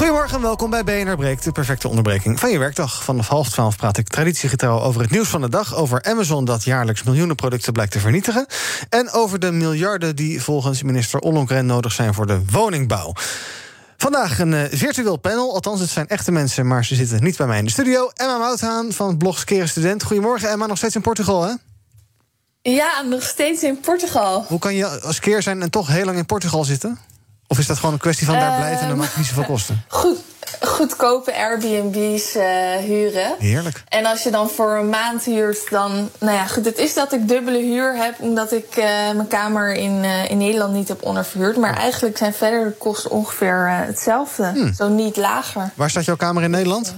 Goedemorgen en welkom bij BNR Breekt, de perfecte onderbreking van je werkdag. Vanaf half twaalf praat ik traditiegetrouw over het nieuws van de dag... over Amazon dat jaarlijks miljoenen producten blijkt te vernietigen... en over de miljarden die volgens minister Ollongren nodig zijn voor de woningbouw. Vandaag een uh, virtueel panel, althans het zijn echte mensen... maar ze zitten niet bij mij in de studio. Emma Mouthaan van het blog Skeren Student. Goedemorgen Emma, nog steeds in Portugal hè? Ja, nog steeds in Portugal. Hoe kan je als keer zijn en toch heel lang in Portugal zitten? Of is dat gewoon een kwestie van daar blijven en dan maakt het niet zoveel kosten? Goed, goedkope Airbnb's uh, huren. Heerlijk. En als je dan voor een maand huurt, dan. Nou ja, goed, het is dat ik dubbele huur heb, omdat ik uh, mijn kamer in, uh, in Nederland niet heb onderverhuurd. Maar eigenlijk zijn verder de kosten ongeveer hetzelfde. Hmm. Zo niet lager. Waar staat jouw kamer in Nederland?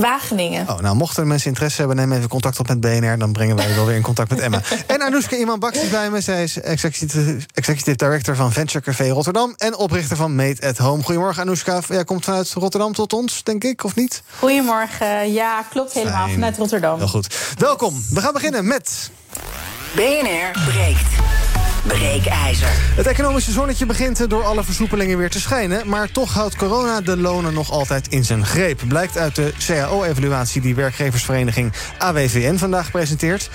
Wageningen. Oh, nou, mochten mensen interesse hebben, neem even contact op met BNR. Dan brengen wij wel weer in contact met Emma. en Anoushka Iman Baks is bij me. Zij is executive, executive director van Venture Café Rotterdam. En oprichter van Made at Home. Goedemorgen, Anoushka. Jij komt vanuit Rotterdam tot ons, denk ik, of niet? Goedemorgen. Ja, klopt helemaal. Fijn. Vanuit Rotterdam. Heel goed. Welkom. We gaan beginnen met. BNR breekt. Breekijzer. Het economische zonnetje begint door alle versoepelingen weer te schijnen. Maar toch houdt corona de lonen nog altijd in zijn greep. Blijkt uit de CAO-evaluatie die werkgeversvereniging AWVN vandaag presenteert.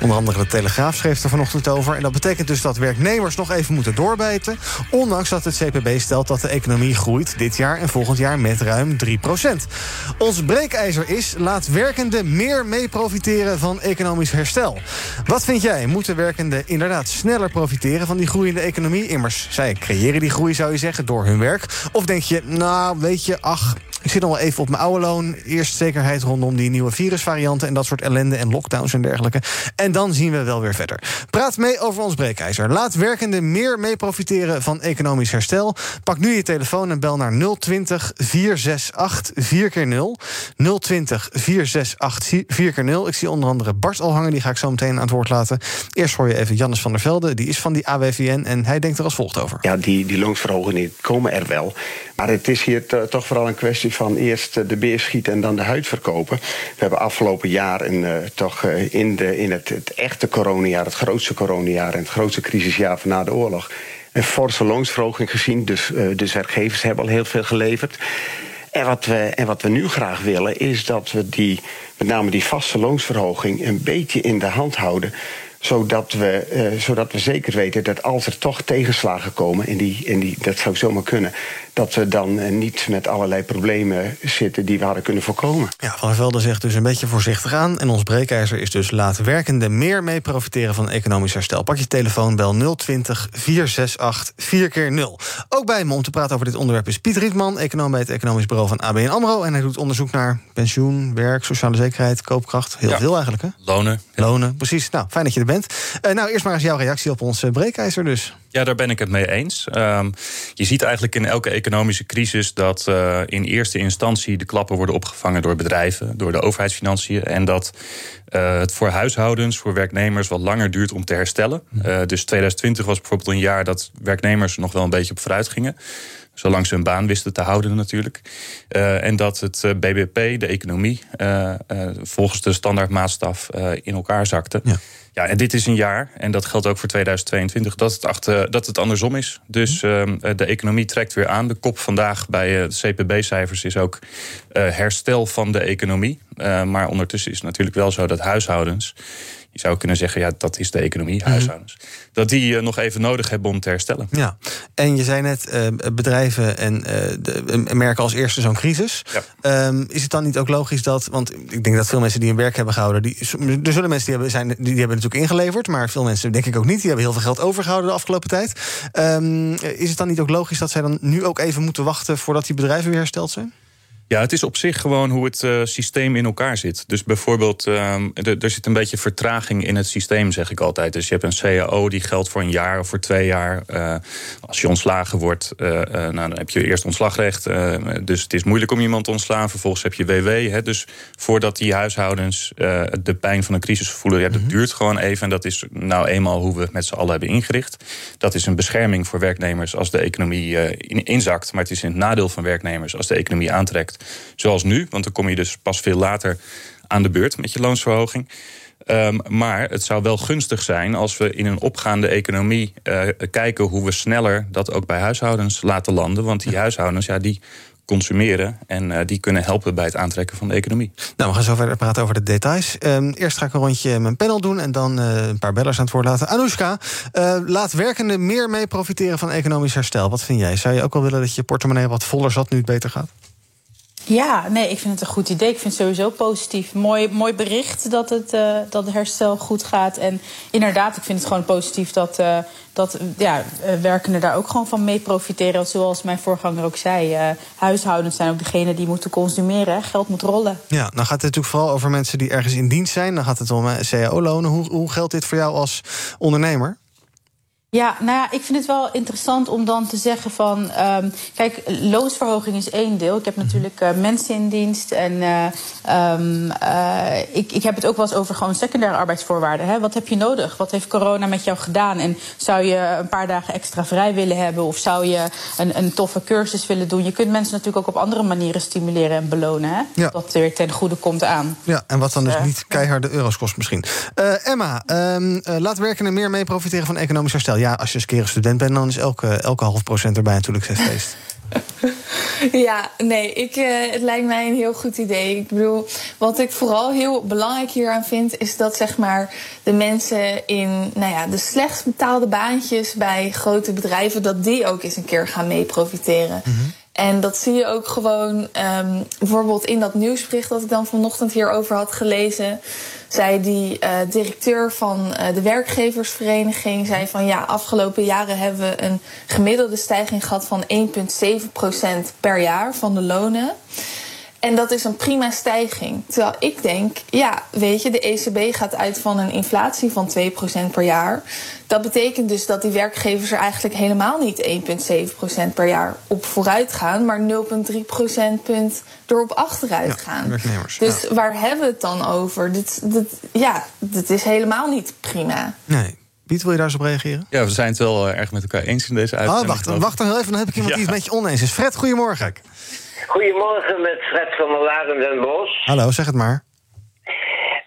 Onder andere de Telegraaf schreef er vanochtend over. En dat betekent dus dat werknemers nog even moeten doorbijten. Ondanks dat het CPB stelt dat de economie groeit dit jaar en volgend jaar met ruim 3% Ons breekijzer is: laat werkenden meer mee profiteren van economisch herstel. Wat vind jij? Moeten werkenden inderdaad sneller profiteren? Profiteren van die groeiende economie? Immers, zij creëren die groei, zou je zeggen, door hun werk. Of denk je, nou, weet je, ach, ik zit nog wel even op mijn oude loon. Eerst zekerheid rondom die nieuwe virusvarianten... en dat soort ellende en lockdowns en dergelijke. En dan zien we wel weer verder. Praat mee over ons breekijzer. Laat werkenden meer mee profiteren van economisch herstel. Pak nu je telefoon en bel naar 020 468 4 keer 0 020 468 4 keer 0 Ik zie onder andere Bart al hangen, die ga ik zo meteen aan het woord laten. Eerst hoor je even Jannes van der Velde, die is van die AWVN... en hij denkt er als volgt over. Ja, die, die loonsverhogingen komen er wel. Maar het is hier toch vooral een kwestie van eerst de beer schieten en dan de huid verkopen. We hebben afgelopen jaar een, uh, toch uh, in, de, in het, echte coronajaar, het grootste coronajaar en het grootste crisisjaar van na de oorlog, een forse loonsverhoging gezien. Dus werkgevers hebben al heel veel geleverd. En wat, we, en wat we nu graag willen, is dat we die, met name die vaste loonsverhoging een beetje in de hand houden zodat we, uh, zodat we zeker weten dat als er toch tegenslagen komen, en, die, en die, dat zou zomaar kunnen, dat we dan uh, niet met allerlei problemen zitten die we hadden kunnen voorkomen. Ja, Van der Velde zegt dus een beetje voorzichtig aan. En ons breekijzer is dus laat werkenden meer mee profiteren van economisch herstel. Pak je telefoon, bel 020 468 4 keer 0 Ook bij me om te praten over dit onderwerp is Piet Rietman, econoom bij het Economisch Bureau van ABN AMRO. En hij doet onderzoek naar pensioen, werk, sociale zekerheid, koopkracht. Heel ja. veel eigenlijk, hè? Lonen. Lonen, precies. Nou, fijn dat je er bent. Uh, nou, eerst maar eens jouw reactie op ons uh, breekijzer dus. Ja, daar ben ik het mee eens. Um, je ziet eigenlijk in elke economische crisis dat uh, in eerste instantie de klappen worden opgevangen door bedrijven, door de overheidsfinanciën. En dat uh, het voor huishoudens, voor werknemers wat langer duurt om te herstellen. Uh, dus 2020 was bijvoorbeeld een jaar dat werknemers nog wel een beetje op vooruit gingen. Zolang ze hun baan wisten te houden natuurlijk. Uh, en dat het BBP, de economie, volgens de standaardmaatstaf in elkaar zakte. Ja. Ja, en dit is een jaar, en dat geldt ook voor 2022, dat het, achter, dat het andersom is. Dus uh, de economie trekt weer aan. De kop vandaag bij uh, de CPB-cijfers is ook uh, herstel van de economie. Uh, maar ondertussen is het natuurlijk wel zo dat huishoudens je zou kunnen zeggen, ja, dat is de economie, huishoudens. Mm -hmm. Dat die uh, nog even nodig hebben om te herstellen. Ja, en je zei net, uh, bedrijven en de, merken als eerste zo'n crisis. Ja. Um, is het dan niet ook logisch dat, want ik denk dat veel mensen die een werk hebben gehouden, die, er zullen mensen die hebben, zijn, die, die hebben natuurlijk ingeleverd, maar veel mensen denk ik ook niet, die hebben heel veel geld overgehouden de afgelopen tijd. Um, is het dan niet ook logisch dat zij dan nu ook even moeten wachten voordat die bedrijven weer hersteld zijn? Ja, het is op zich gewoon hoe het uh, systeem in elkaar zit. Dus bijvoorbeeld, um, er zit een beetje vertraging in het systeem, zeg ik altijd. Dus je hebt een CAO die geldt voor een jaar of voor twee jaar. Uh, als je ontslagen wordt, uh, nou, dan heb je eerst ontslagrecht. dus het is moeilijk om iemand te ontslaan. Vervolgens heb je WW. Hè, dus voordat die huishoudens de pijn van een crisis voelen, ja, dat mhm. duurt gewoon even. En dat is nou eenmaal hoe we het met z'n allen hebben ingericht. Dat is een bescherming voor werknemers als de economie inzakt. Maar het is in het nadeel van werknemers als de economie aantrekt zoals nu. Want dan kom je dus pas veel later aan de beurt met je loonsverhoging. Um, maar het zou wel gunstig zijn als we in een opgaande economie uh, kijken hoe we sneller dat ook bij huishoudens laten landen. Want die huishoudens, ja, die consumeren en uh, die kunnen helpen bij het aantrekken van de economie. Nou, we gaan zo verder praten over de details. Um, eerst ga ik een rondje mijn panel doen en dan uh, een paar bellers aan het woord laten. Anoushka, laat werkenden meer mee profiteren van economisch herstel. Wat vind jij? Zou je ook wel willen dat je portemonnee wat voller zat nu het beter gaat? Ja, nee, ik vind het een goed idee. Ik vind het sowieso positief. Mooi, mooi bericht dat het, uh, dat herstel goed gaat. En inderdaad, ik vind het gewoon positief dat, uh, dat ja, uh, werkenden daar ook gewoon van mee profiteren. Zoals mijn voorganger ook zei. huishoudens zijn ook degene die moeten consumeren. Geld moet rollen. Ja, dan gaat het natuurlijk vooral over mensen die ergens in dienst zijn. Dan gaat het om cao-lonen. Hoe, hoe geldt dit voor jou als ondernemer? Ja, nou ja, ik vind het wel interessant om dan te zeggen van... Um, kijk, loonsverhoging is één deel. Ik heb natuurlijk uh, mensen in dienst en uh, um, uh, ik, ik heb het ook wel eens over gewoon secundaire arbeidsvoorwaarden. Hè? Wat heb je nodig? Wat heeft corona met jou gedaan? En zou je een paar dagen extra vrij willen hebben? Of zou je een, een toffe cursus willen doen? Je kunt mensen natuurlijk ook op andere manieren stimuleren en belonen. Hè? Ja. Dat weer ten goede komt aan. Ja, en wat dan dus niet keiharde euro's kost misschien. Emma, um, laat werkenden meer mee profiteren van economisch herstel ja, als je eens keer een student bent, dan is elke, elke half procent erbij natuurlijk feest. ja, nee, ik, uh, het lijkt mij een heel goed idee. Ik bedoel, wat ik vooral heel belangrijk hieraan vind, is dat zeg maar de mensen in nou ja, de slechtst betaalde baantjes bij grote bedrijven, dat die ook eens een keer gaan mee profiteren. Mhm. En dat zie je ook gewoon um, bijvoorbeeld in dat nieuwsbericht dat ik dan vanochtend hierover had gelezen zei die uh, directeur van uh, de werkgeversvereniging, zei van ja, afgelopen jaren hebben we een gemiddelde stijging gehad van 1,7% per jaar van de lonen. En dat is een prima stijging. Terwijl ik denk, ja, weet je, de ECB gaat uit van een inflatie van 2% per jaar. Dat betekent dus dat die werkgevers er eigenlijk helemaal niet 1,7% per jaar op vooruit gaan, maar 0,3 procentpunt erop achteruit gaan. dus waar hebben we het dan over? Dit, dit, ja, dit is helemaal niet prima. Nee. Piet, wil je daar eens op reageren? Ja, we zijn het wel eh, erg met elkaar eens in deze uitzending. Oh, wacht, wacht dan even, dan heb ik iemand die het met je oneens is. Fred, goedemorgen. Goedemorgen met Fred van der Laren den Bos. Hallo, zeg het maar.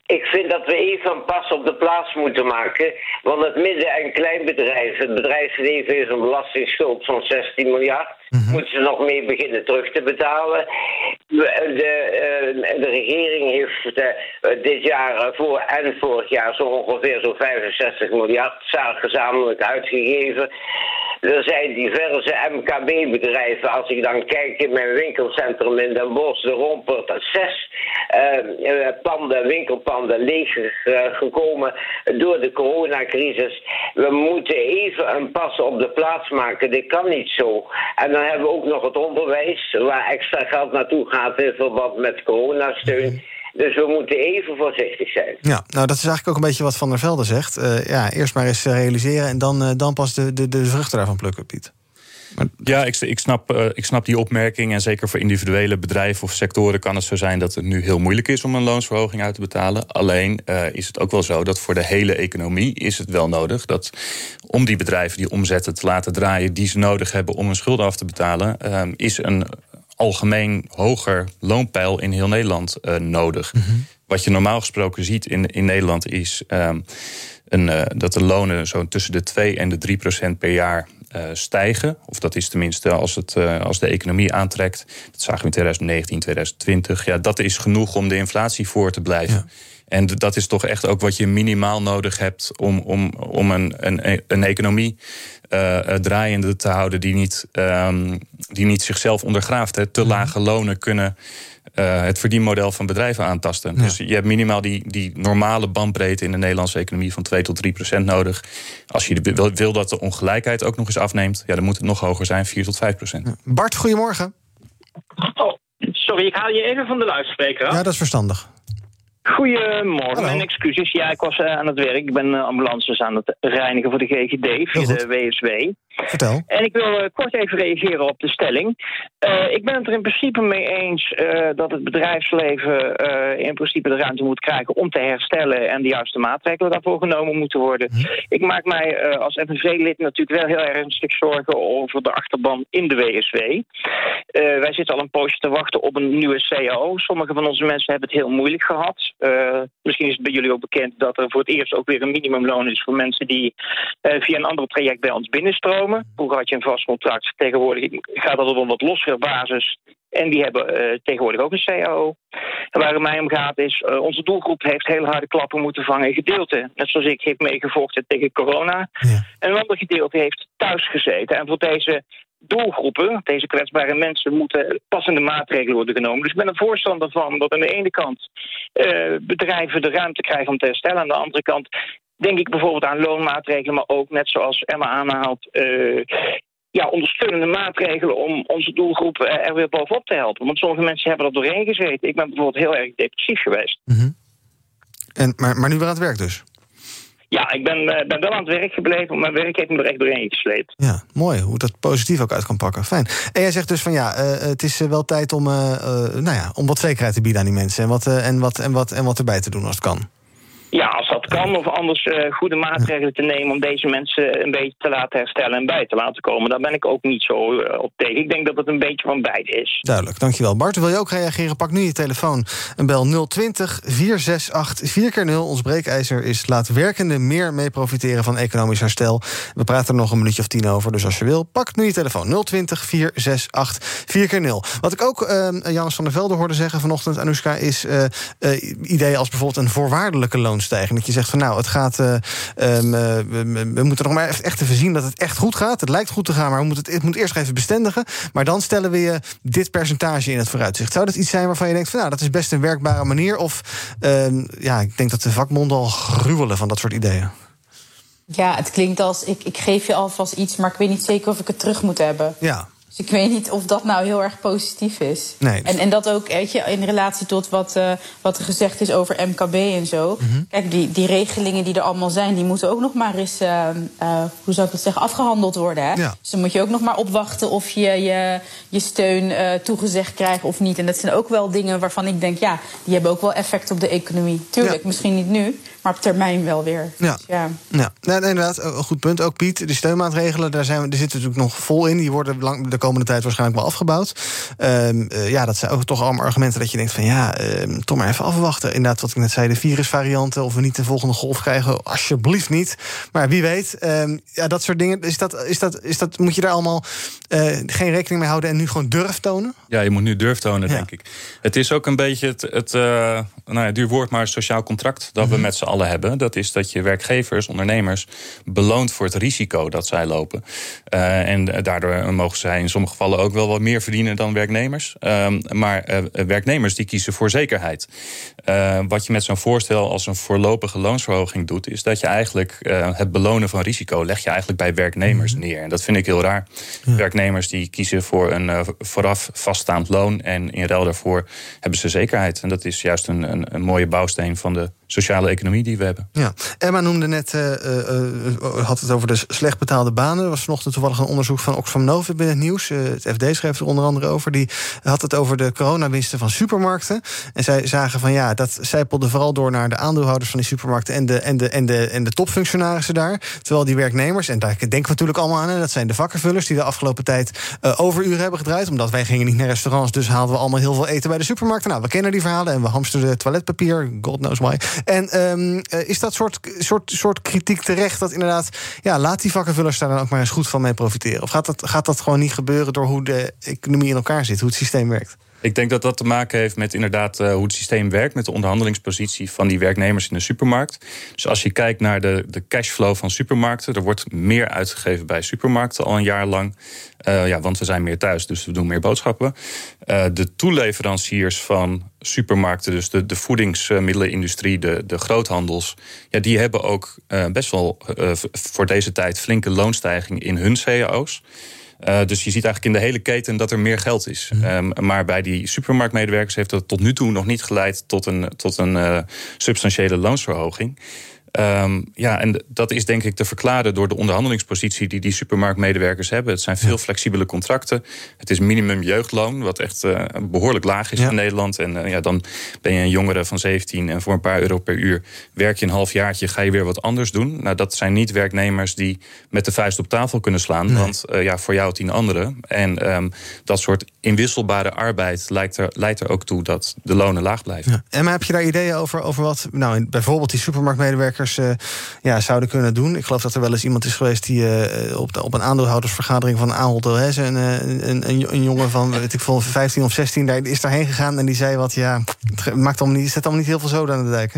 Ik vind dat we even een pas op de plaats moeten maken. Want het midden- en kleinbedrijf, het bedrijfsleven is een belastingsschuld van 16 miljard. Mm Moeten ze nog meer beginnen terug te betalen. De, de, de regering heeft uh, dit jaar voor en vorig jaar zo ongeveer zo'n 65 miljard gezamenlijk uitgegeven. Er zijn diverse MKB-bedrijven. Als ik dan kijk in mijn winkelcentrum in Den Bosch, de Rompert, zes uh, panden, winkelpanden leeg uh, gekomen door de coronacrisis. We moeten even een pas op de plaats maken. Dit kan niet zo. En dan hebben we ook nog het onderwijs, waar extra geld naartoe gaat in verband met coronasteun. Dus we moeten even voorzichtig zijn. Ja, nou dat is eigenlijk ook een beetje wat Van der Velde zegt. Uh, ja, eerst maar eens realiseren en dan, uh, dan pas de, de, de vruchten daarvan plukken, Piet. Maar... Ja, ik, ik, snap, uh, ik snap die opmerking. En zeker voor individuele bedrijven of sectoren kan het zo zijn dat het nu heel moeilijk is om een loonsverhoging uit te betalen. Alleen uh, is het ook wel zo dat voor de hele economie is het wel nodig dat om die bedrijven die omzetten te laten draaien die ze nodig hebben om hun schulden af te betalen, uh, is een algemeen hoger loonpeil in heel Nederland uh, nodig. Mm -hmm. Wat je normaal gesproken ziet in, in Nederland is um, een, uh, dat de lonen zo tussen de 2 en de 3 procent per jaar uh, stijgen. Of dat is tenminste als, het, als de economie aantrekt. Dat zagen we in 2019, 2020. Ja, dat is genoeg om de inflatie voor te blijven. Ja. En dat is toch echt ook wat je minimaal nodig hebt om, om, om een, een, een economie uh, draaiende te houden die niet, um, die niet zichzelf ondergraaft. Hè. Te lage lonen kunnen uh, het verdienmodel van bedrijven aantasten. Ja. Dus je hebt minimaal die, die normale bandbreedte in de Nederlandse economie van 2 tot 3 procent nodig. Als je wil, wil dat de ongelijkheid ook nog eens afneemt, ja, dan moet het nog hoger zijn, 4 tot 5 procent. Bart, goedemorgen. Oh, sorry Sorry, ik haal je even van de luidspreker. Ja, dat is verstandig. Goedemorgen, mijn excuses. Ja, ik was uh, aan het werk. Ik ben uh, ambulances aan het reinigen voor de GGD via de WSW. Vertel. En ik wil uh, kort even reageren op de stelling. ik ben het er in principe mee eens dat het bedrijfsleven in principe de ruimte moet krijgen om te herstellen en de juiste maatregelen daarvoor genomen moeten worden. Hm. Ik maak mij als FNV-lid natuurlijk wel heel ernstig zorgen over de achterban in de WSW. wij zitten al een poosje te wachten op een nieuwe CAO. Sommige van onze mensen hebben het heel moeilijk gehad. Misschien is het bij jullie ook bekend dat er voor het eerst ook weer een minimumloon is voor mensen die via een ander traject bij ons binnenstromen. Vroeger had je een vast contract, tegenwoordig gaat dat op een wat lossere basis. En die hebben uh, tegenwoordig ook een CAO. En waar het mij om gaat is, onze doelgroep heeft heel harde klappen moeten vangen in gedeelte. Net zoals ik heeft meegevochten tegen corona. Ja. En een ander gedeelte heeft thuis gezeten. En voor deze doelgroepen, deze kwetsbare mensen, moeten passende maatregelen worden genomen. Dus ik ben een voorstander van dat aan de ene kant uh, bedrijven de ruimte krijgen om te herstellen. Aan de andere kant denk ik bijvoorbeeld aan loonmaatregelen, maar ook net zoals Emma aanhaalt. Uh, ja, ondersteunende maatregelen om onze doelgroep uh, er weer bovenop te helpen. Want sommige mensen hebben er doorheen gezeten. Ik ben bijvoorbeeld heel erg depressief geweest. Mm -hmm. en, maar, maar nu weer aan het werk dus? Ja, ik ben, uh, ben wel aan het werk gebleven, maar mijn werk heeft me er echt doorheen gesleept. Ja, mooi hoe dat positief ook uit kan pakken. Fijn. En jij zegt dus van ja, uh, het is wel tijd om, uh, nou ja, om wat zekerheid te bieden aan die mensen en wat, en, wat, en, wat, en wat erbij te doen als het kan. Ja, als dat kan, of anders uh, goede maatregelen te nemen om deze mensen een beetje te laten herstellen en bij te laten komen. Daar ben ik ook niet zo uh, op tegen. Ik denk dat het een beetje van beide is. Duidelijk, dankjewel. Bart, wil je ook reageren? Pak nu je telefoon en bel 020 468 4x0. Ons breekijzer is laat werkende meer mee profiteren van economisch herstel. We praten er nog een minuutje of tien over, dus als je wil, pak nu je telefoon 020 468 4x0. Wat ik ook uh, van der Velde hoorde zeggen vanochtend, Anoushka, is uh, ideeën als bijvoorbeeld een voorwaardelijke loon stijgen. Dat je zegt van nou, het gaat. Uh, um, uh, we, we, moeten nog maar echt even zien dat het echt goed gaat. Het lijkt goed te gaan, maar we moeten het, het moet eerst even bestendigen. Maar dan stellen we je dit percentage in het vooruitzicht. Zou dat iets zijn waarvan je denkt van nou, dat is best een werkbare manier? Of uh, ja, ik denk dat de vakbonden al gruwelen van dat soort ideeën. Ja, het klinkt als ik, ik geef je alvast iets, maar ik weet niet zeker of ik het terug moet hebben. Ja, dus ik weet niet of dat nou heel erg positief is. Nee. En, en dat ook, weet je, in relatie tot wat, uh, wat er gezegd is over MKB en zo. Mm -hmm. Kijk, die, die regelingen die er allemaal zijn, die moeten ook nog maar eens, uh, uh, hoe zou ik dat zeggen, afgehandeld worden. Hè? Ja. Dus dan moet je ook nog maar opwachten of je je, je steun toegezegd krijgt of niet. En dat zijn ook wel dingen waarvan ik denk, ja, die hebben ook wel effect op de economie. Tuurlijk, ja. misschien niet nu, maar op termijn wel weer. Ja, dus ja. ja. ja inderdaad, een goed punt. Ook Piet, de steunmaatregelen, daar, zijn we, daar zitten we natuurlijk nog vol in. Die worden lang, de komende tijd waarschijnlijk wel afgebouwd. Um, uh, ja, dat zijn ook toch allemaal argumenten dat je denkt van ja, um, toch maar even afwachten. Inderdaad, wat ik net zei, de virusvarianten, of we niet de volgende golf krijgen, alsjeblieft niet. Maar wie weet, um, ja, dat soort dingen. Is dat, is dat, is dat, moet je daar allemaal uh, geen rekening mee houden en nu gewoon durf tonen? Ja, je moet nu durf tonen, ja. denk ik. Het is ook een beetje het, het uh, nou ja, duur woord, maar sociaal contract dat mm -hmm. we met z'n allen hebben. Dat is dat je werkgevers, ondernemers beloont voor het risico dat zij lopen. Uh, en daardoor mogen zij in sommige gevallen ook wel wat meer verdienen dan werknemers. Um, maar uh, werknemers die kiezen voor zekerheid. Uh, wat je met zo'n voorstel als een voorlopige loonsverhoging doet, is dat je eigenlijk het belonen van risico leg je eigenlijk bij werknemers neer. En dat vind ik heel raar. Ja. Werknemers die kiezen voor een vooraf vaststaand loon en in ruil daarvoor hebben ze zekerheid. En dat is juist een, een, een mooie bouwsteen van de sociale economie die we hebben. Ja, Emma noemde net, uh, had het over de slecht betaalde banen. Er was vanochtend toevallig een onderzoek van Oxfam Novib in het nieuws. Het FD schreef er onder andere over. Die had het over de coronawinsten van supermarkten. En zij zagen van ja, dat zijpelde vooral door naar de aandeelhouders van die supermarkten en de, en de, en de, en de topfunctionarissen daar. Terwijl die werknemers, en daar denken we natuurlijk allemaal aan, dat zijn de vakkenvullers die de afgelopen tijd overuren hebben gedraaid. Omdat wij gingen niet naar restaurants, dus haalden we allemaal heel veel eten bij de supermarkten. Nou, we kennen die verhalen en we hamsterden toiletpapier, God knows why. En um, is dat soort, soort, soort kritiek terecht dat inderdaad, ja, laat die vakkenvullers daar dan ook maar eens goed van mee profiteren? Of gaat dat, gaat dat gewoon niet gebeuren door hoe de economie in elkaar zit, hoe het systeem werkt? Ik denk dat dat te maken heeft met inderdaad uh, hoe het systeem werkt, met de onderhandelingspositie van die werknemers in de supermarkt. Dus als je kijkt naar de, de cashflow van supermarkten, er wordt meer uitgegeven bij supermarkten al een jaar lang. Uh, ja, want we zijn meer thuis, dus we doen meer boodschappen. De toeleveranciers van supermarkten, dus de, de voedingsmiddelenindustrie, de, de groothandels, ja, die hebben ook best wel voor deze tijd flinke loonstijging in hun cao's. dus je ziet eigenlijk in de hele keten dat er meer geld is. Ehm, maar bij die supermarktmedewerkers heeft dat tot nu toe nog niet geleid tot een, tot een substantiële loonsverhoging. Um, ja, en dat is denk ik te verklaren door de onderhandelingspositie die die supermarktmedewerkers hebben. Het zijn veel flexibele contracten. Het is minimum jeugdloon, wat echt uh, behoorlijk laag is in Nederland. En uh, ja, dan ben je een jongere van 17 en voor een paar euro per uur werk je een halfjaartje, ga je weer wat anders doen. Nou, dat zijn niet werknemers die met de vuist op tafel kunnen slaan, want uh, ja, voor jou tien anderen. En um, dat soort inwisselbare arbeid leidt er, leidt er ook toe dat de lonen laag blijven. Ja. En maar heb je daar ideeën over, over wat, nou, bijvoorbeeld die supermarktmedewerkers uh, ja, zouden kunnen doen. Ik geloof dat er wel eens iemand is geweest die uh, op, de, op een aandeelhoudersvergadering van Ahold Delhaize... Een, een, een, een, jongen van weet ik veel, 15 of 16 daar is daarheen gegaan en die zei wat... ja, het maakt niet, zet allemaal niet heel veel zoden aan de dijk?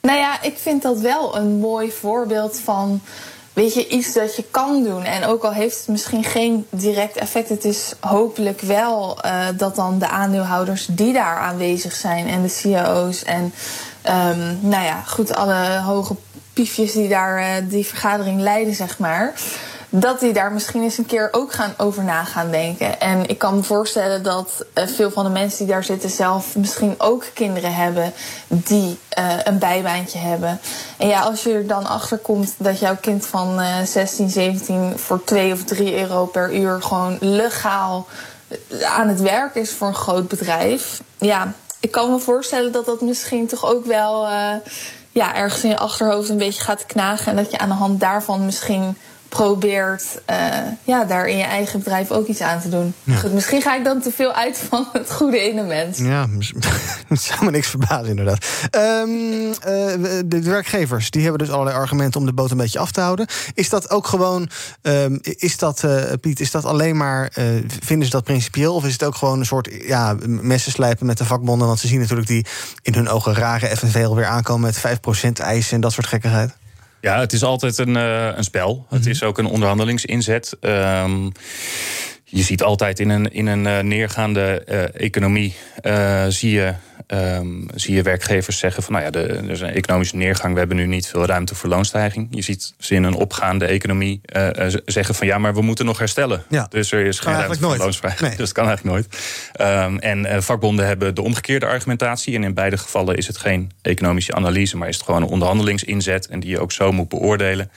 Nou ja, ik vind dat wel een mooi voorbeeld van weet je, iets dat je kan doen. En ook al heeft het misschien geen direct effect, het is hopelijk wel dat dan de aandeelhouders die daar aanwezig zijn en de CEO's en um, nou ja, goed, alle hoge piefjes die daar uh, die vergadering leiden, zeg maar dat die daar misschien eens een keer ook gaan over na gaan denken. En ik kan me voorstellen dat uh, veel van de mensen die daar zitten zelf misschien ook kinderen hebben die uh, een bijbaantje hebben. En ja, als je er dan achter komt dat jouw kind van uh, 16, 17 voor 2 of 3 euro per uur gewoon legaal aan het werk is voor een groot bedrijf. Ja, ik kan me voorstellen dat dat misschien toch ook wel uh, ja, ergens in je achterhoofd een beetje gaat knagen. En dat je aan de hand daarvan misschien probeert uh, ja, daar in je eigen bedrijf ook iets aan te doen. Ja. Goed, misschien ga ik dan te veel uit van het goede in een mens. Ja, het zou me niks verbazen inderdaad. Um, uh, de werkgevers die hebben dus allerlei argumenten om de boot een beetje af te houden. Is dat ook gewoon, um, is dat, uh, Piet, is dat alleen maar, vinden ze dat principieel? Of is het ook gewoon een soort ja, messen slijpen met de vakbonden? Want ze zien natuurlijk die in hun ogen rare FNV alweer aankomen met 5% eisen en dat soort gekkigheid. Ja, het is altijd een, uh, een spel. Mm -hmm. Het is ook een onderhandelingsinzet. Um, je ziet altijd in een, in een uh, neergaande uh, economie zie je um, zie je werkgevers zeggen van nou ja, de, er is een economische neergang, we hebben nu niet veel ruimte voor loonstijging. Je ziet ze in een opgaande economie uh, zeggen van ja, maar we moeten nog herstellen. Ja. Dus er is geen ruimte voor. Nee. Dus dat kan eigenlijk nooit. Um, en vakbonden hebben de omgekeerde argumentatie. En in beide gevallen is het geen economische analyse, maar is het gewoon een onderhandelingsinzet en die je ook zo moet beoordelen.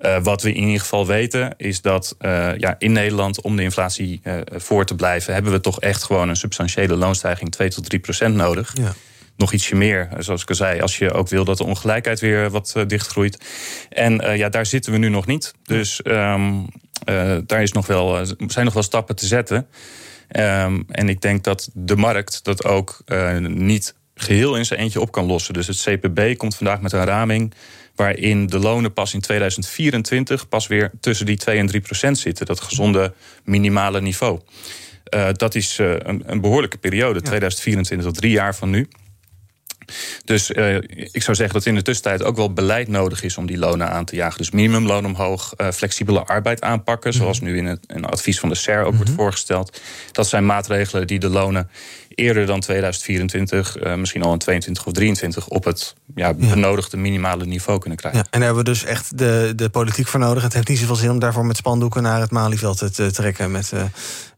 Uh, wat we in ieder geval weten is dat uh, ja, in Nederland om de inflatie uh, voor te blijven, hebben we toch echt gewoon een substantiële loonstijging 2 tot 3 procent nodig. Ja. Nog ietsje meer, zoals ik al zei, als je ook wil dat de ongelijkheid weer wat dichtgroeit. En ja, daar zitten we nu nog niet. Dus um, daar is nog wel, zijn nog wel stappen te zetten. Um, en ik denk dat de markt dat ook niet geheel in zijn eentje op kan lossen. Dus het CPB komt vandaag met een raming waarin de lonen pas in 2024 pas weer tussen die 2 en 3 procent zitten. Dat gezonde minimale niveau. Uh, dat is uh, een, een, behoorlijke periode, ja. 2024 tot drie jaar van nu. Dus uh, ik zou zeggen dat in de tussentijd ook wel beleid nodig is om die lonen aan te jagen. Dus minimumloon omhoog, uh, flexibele arbeid aanpakken, zoals mhm. nu in het, in het, advies van de SER ook wordt voorgesteld. Dat zijn maatregelen die de lonen eerder dan 2024, uh, misschien al in 22 of 23, op het ja, benodigde minimale niveau kunnen krijgen. Ja, en daar hebben we dus echt de, de politiek voor nodig. Het heeft niet zoveel zin om daarvoor met spandoeken naar het Malieveld te, te trekken. Met, uh...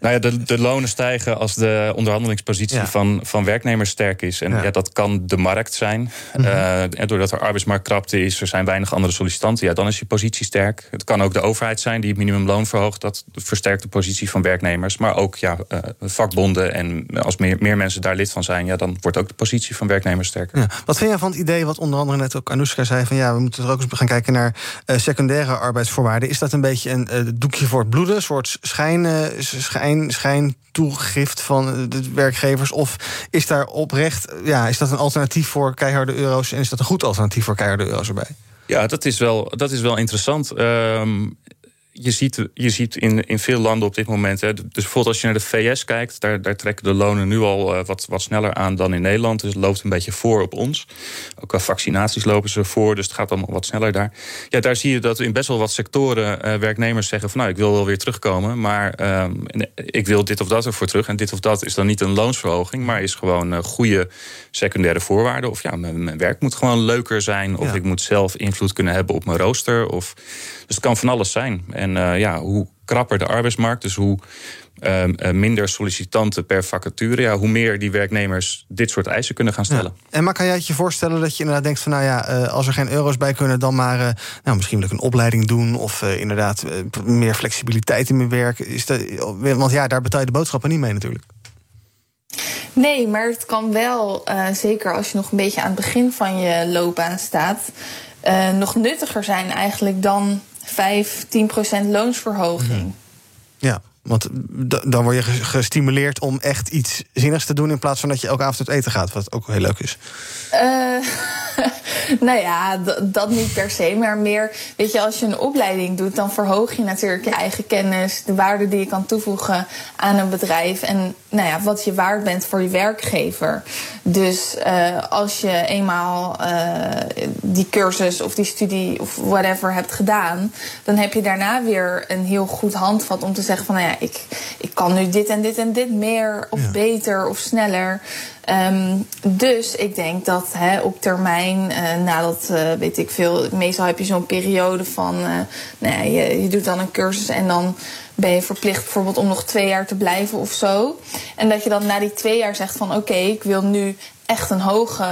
Nou ja, de, de lonen stijgen als de onderhandelingspositie ja. van, van werknemers sterk is. En ja. ja dat kan de markt zijn. Mm -hmm. uh, en doordat er arbeidsmarktkrapte is, er zijn weinig andere sollicitanten, ja, dan is je positie sterk. Het kan ook de overheid zijn die het minimumloon verhoogt. Dat versterkt de positie van werknemers. Maar ook ja, vakbonden en als meer, meer mensen daar lid van zijn, ja, dan wordt ook de positie van werknemers sterker. Ja. Wat vind jij van het idee, wat onder andere net ook Anoushka zei, van ja, we moeten er ook eens gaan kijken naar uh, secundaire arbeidsvoorwaarden. Is dat een beetje een doekje voor het bloeden, een soort schijn, schijn, schijn toegift van de werkgevers? Of is daar oprecht, ja, is dat een alternatief voor keiharde euro's en is dat een goed alternatief voor keiharde euro's erbij? Ja, dat is wel, dat is wel interessant. Um, je ziet, je ziet in, in veel landen op dit moment. Hè, dus bijvoorbeeld als je naar de VS kijkt, daar, daar trekken de lonen nu al uh, wat, wat sneller aan dan in Nederland. Dus het loopt een beetje voor op ons. Ook qua vaccinaties lopen ze voor, dus het gaat allemaal wat sneller daar. Ja, daar zie je dat in best wel wat sectoren uh, werknemers zeggen van nou, ik wil wel weer terugkomen, maar uh, ik wil dit of dat ervoor terug. En dit of dat is dan niet een loonsverhoging, maar is gewoon uh, goede secundaire voorwaarden. Of ja, mijn, mijn werk moet gewoon leuker zijn. Of ja. ik moet zelf invloed kunnen hebben op mijn rooster. Of, dus het kan van alles zijn. En uh, ja, hoe krapper de arbeidsmarkt. Dus hoe ehm, eh, minder sollicitanten per vacature, ja, hoe meer die werknemers dit soort eisen kunnen gaan stellen. En maar kan jij het je voorstellen dat je inderdaad denkt van nou ja, eh, als er geen euro's bij kunnen, dan maar eh, nou, misschien wil ik een opleiding doen of eh, inderdaad eh, meer flexibiliteit in mijn werk. Is dat, want ja, daar betaal je de boodschappen niet mee natuurlijk. Nee, maar het kan wel, eh, zeker als je nog een beetje aan het begin van je loopbaan staat, eh, nog nuttiger zijn eigenlijk dan 5, 10 procent loonsverhoging. Ja, want dan word je ge- gestimuleerd om echt iets zinnigs te doen in plaats van dat je elke avond uit eten gaat, wat ook heel leuk is. Eh, nou ja, dat niet per se, maar meer, weet je, als je een opleiding doet, dan verhoog je natuurlijk je eigen kennis, de waarde die je kan toevoegen aan een bedrijf en nou ja, wat je waard bent voor je werkgever. Dus eh, als je eenmaal eh, die cursus of die studie of whatever hebt gedaan, dan heb je daarna weer een heel goed handvat om te zeggen van, nou ja, ik, ik kan nu dit en dit en dit meer of beter of sneller. Ehm, dus ik denk dat op termijn, eh, nadat, eh, weet ik veel, meestal heb je zo'n periode van, nou ja, je, je doet dan een cursus en dan ben je verplicht bijvoorbeeld om nog twee jaar te blijven of zo. En dat je dan na die twee jaar zegt van, oké, ik wil nu echt een hoge,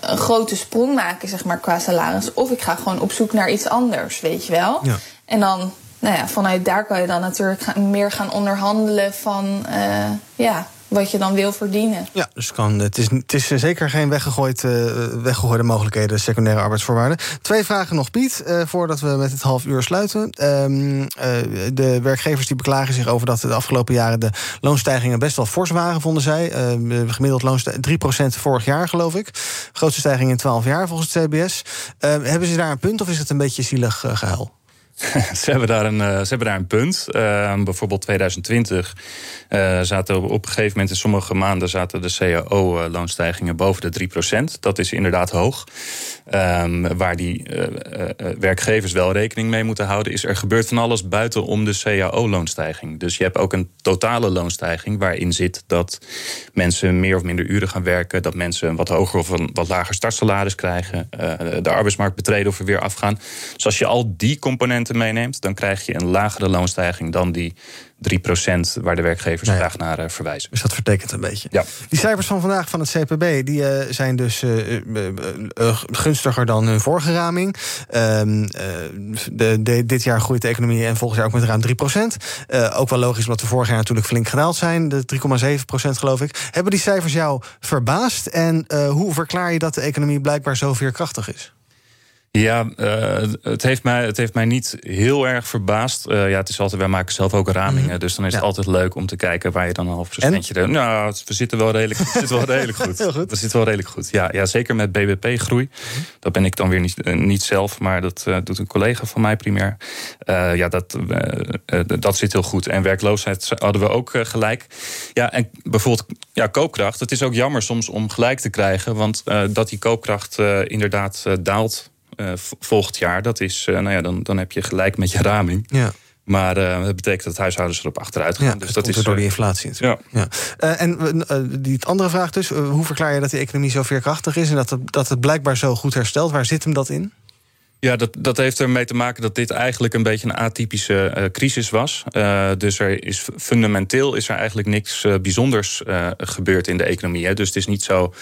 een grote sprong maken, zeg maar, qua salaris. Of ik ga gewoon op zoek naar iets anders, weet je wel. Ja. En dan, nou ja, vanuit daar kan je dan natuurlijk gaan- meer gaan onderhandelen van, ja, wat je dan wil verdienen. Ja, dus kan, het, is, het is zeker geen weggegooid, eh, weggegooide mogelijkheden, secundaire arbeidsvoorwaarden. Twee vragen nog, Piet, eh, voordat we met het half uur sluiten. Ehm, eh, de werkgevers die beklagen zich over dat de afgelopen jaren de loonstijgingen best wel fors waren, vonden zij. Ehm, gemiddeld loonstijging 3% vorig jaar, geloof ik. Grootste stijging in 12 jaar volgens het CBS. Ehm, hebben ze daar een punt of is het een beetje zielig eh, gehuil? ze, hebben daar een, eh, ze hebben daar een punt. Uh, bijvoorbeeld 2020 uh, zaten op een gegeven moment in sommige maanden zaten de CAO-loonstijgingen boven de 3%. Dat is inderdaad hoog. Um, waar die uh, werkgevers wel rekening mee moeten houden, is er gebeurt van alles buiten om de CAO-loonstijging. Dus je hebt ook een totale loonstijging waarin zit dat mensen meer of minder uren gaan werken, dat mensen een wat hoger of een wat lager startsalaris krijgen, de arbeidsmarkt betreden of er weer afgaan. Dus als je al die componenten meeneemt, dan krijg je een lagere loonstijging dan die 3% waar de werkgevers Nee. graag naar uh, verwijzen. Dus dat vertekent een beetje. Ja. Die cijfers van vandaag van het CPB die, uh, zijn dus uh, gunstiger dan hun vorige raming. Ehm, de, de, dit jaar groeit de economie en volgend jaar ook met ruim 3%. ook wel logisch omdat we vorig jaar natuurlijk flink gedaald zijn. De 3,7% geloof ik. Hebben die cijfers jou verbaasd? En hoe verklaar je dat de economie blijkbaar zo veerkrachtig is? Ja, uh, het, heeft mij, het heeft mij niet heel erg verbaasd. Uh, ja, het is altijd, wij maken zelf ook ramingen. Mm. Dus dan is ja. het altijd leuk om te kijken waar je dan een half procentje. Nou, we zitten wel redelijk, we zitten wel redelijk goed. heel goed. We zitten wel redelijk goed. Ja, ja zeker met BBP-groei. Dat ben ik dan weer niet, uh, niet zelf, maar dat doet een collega van mij primair. ja, dat, dat zit heel goed. En werkloosheid hadden we ook gelijk. Ja, en bijvoorbeeld ja, koopkracht. Het is ook jammer soms om gelijk te krijgen. Want dat die koopkracht inderdaad daalt volgend jaar, dat is, uh, nou ja, dan, dan heb je gelijk met je raming. Ja. Maar uh, dat betekent dat huishoudens erop achteruit gaan. Ja, dus dat, dat is door die inflatie. Ja. ja. en die andere vraag dus, hoe verklaar je dat de economie zo veerkrachtig is en dat het, dat het blijkbaar zo goed herstelt? Waar zit hem dat in? Ja, dat, dat heeft ermee te maken dat dit eigenlijk een beetje een atypische uh, crisis was. Uh, dus er is fundamenteel is er eigenlijk niks uh, bijzonders gebeurd in de economie. Hè. Dus het is niet zo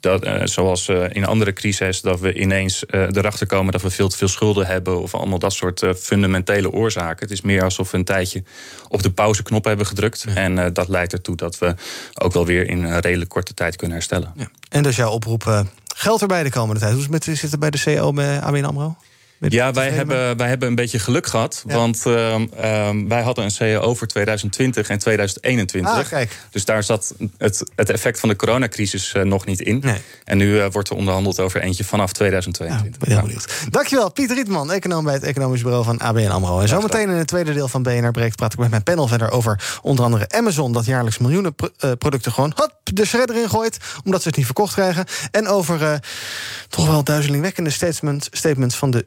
dat, zoals in andere crises, dat we ineens erachter komen dat we veel te veel schulden hebben of allemaal dat soort fundamentele oorzaken. Het is meer alsof we een tijdje op de pauzeknop hebben gedrukt. Ja. En dat leidt ertoe dat we ook wel weer in een redelijk korte tijd kunnen herstellen. Ja. En dus jouw oproep geld erbij de komende tijd. Hoe met, zit het bij de CO bij ABN AMRO? Ja, wij hebben, wij hebben een beetje geluk gehad. Ja. Want uh, uh, wij hadden een CAO voor 2020 en 2021. Ah, kijk. Dus daar zat het, het effect van de coronacrisis uh, nog niet in. Nee. En nu eh, wordt er onderhandeld over eentje vanaf 2022. Ja, ben heel benieuwd. Dankjewel, Pieter Rietman, econoom bij het Economisch Bureau van ABN AMRO. En zometeen in het tweede deel van BNR Breekt praat ik met mijn panel verder over onder andere Amazon... dat jaarlijks miljoenen pro uh, producten gewoon hop, de shredder in gooit... omdat ze het niet verkocht krijgen. En over toch wel duizelingwekkende statement, statements van de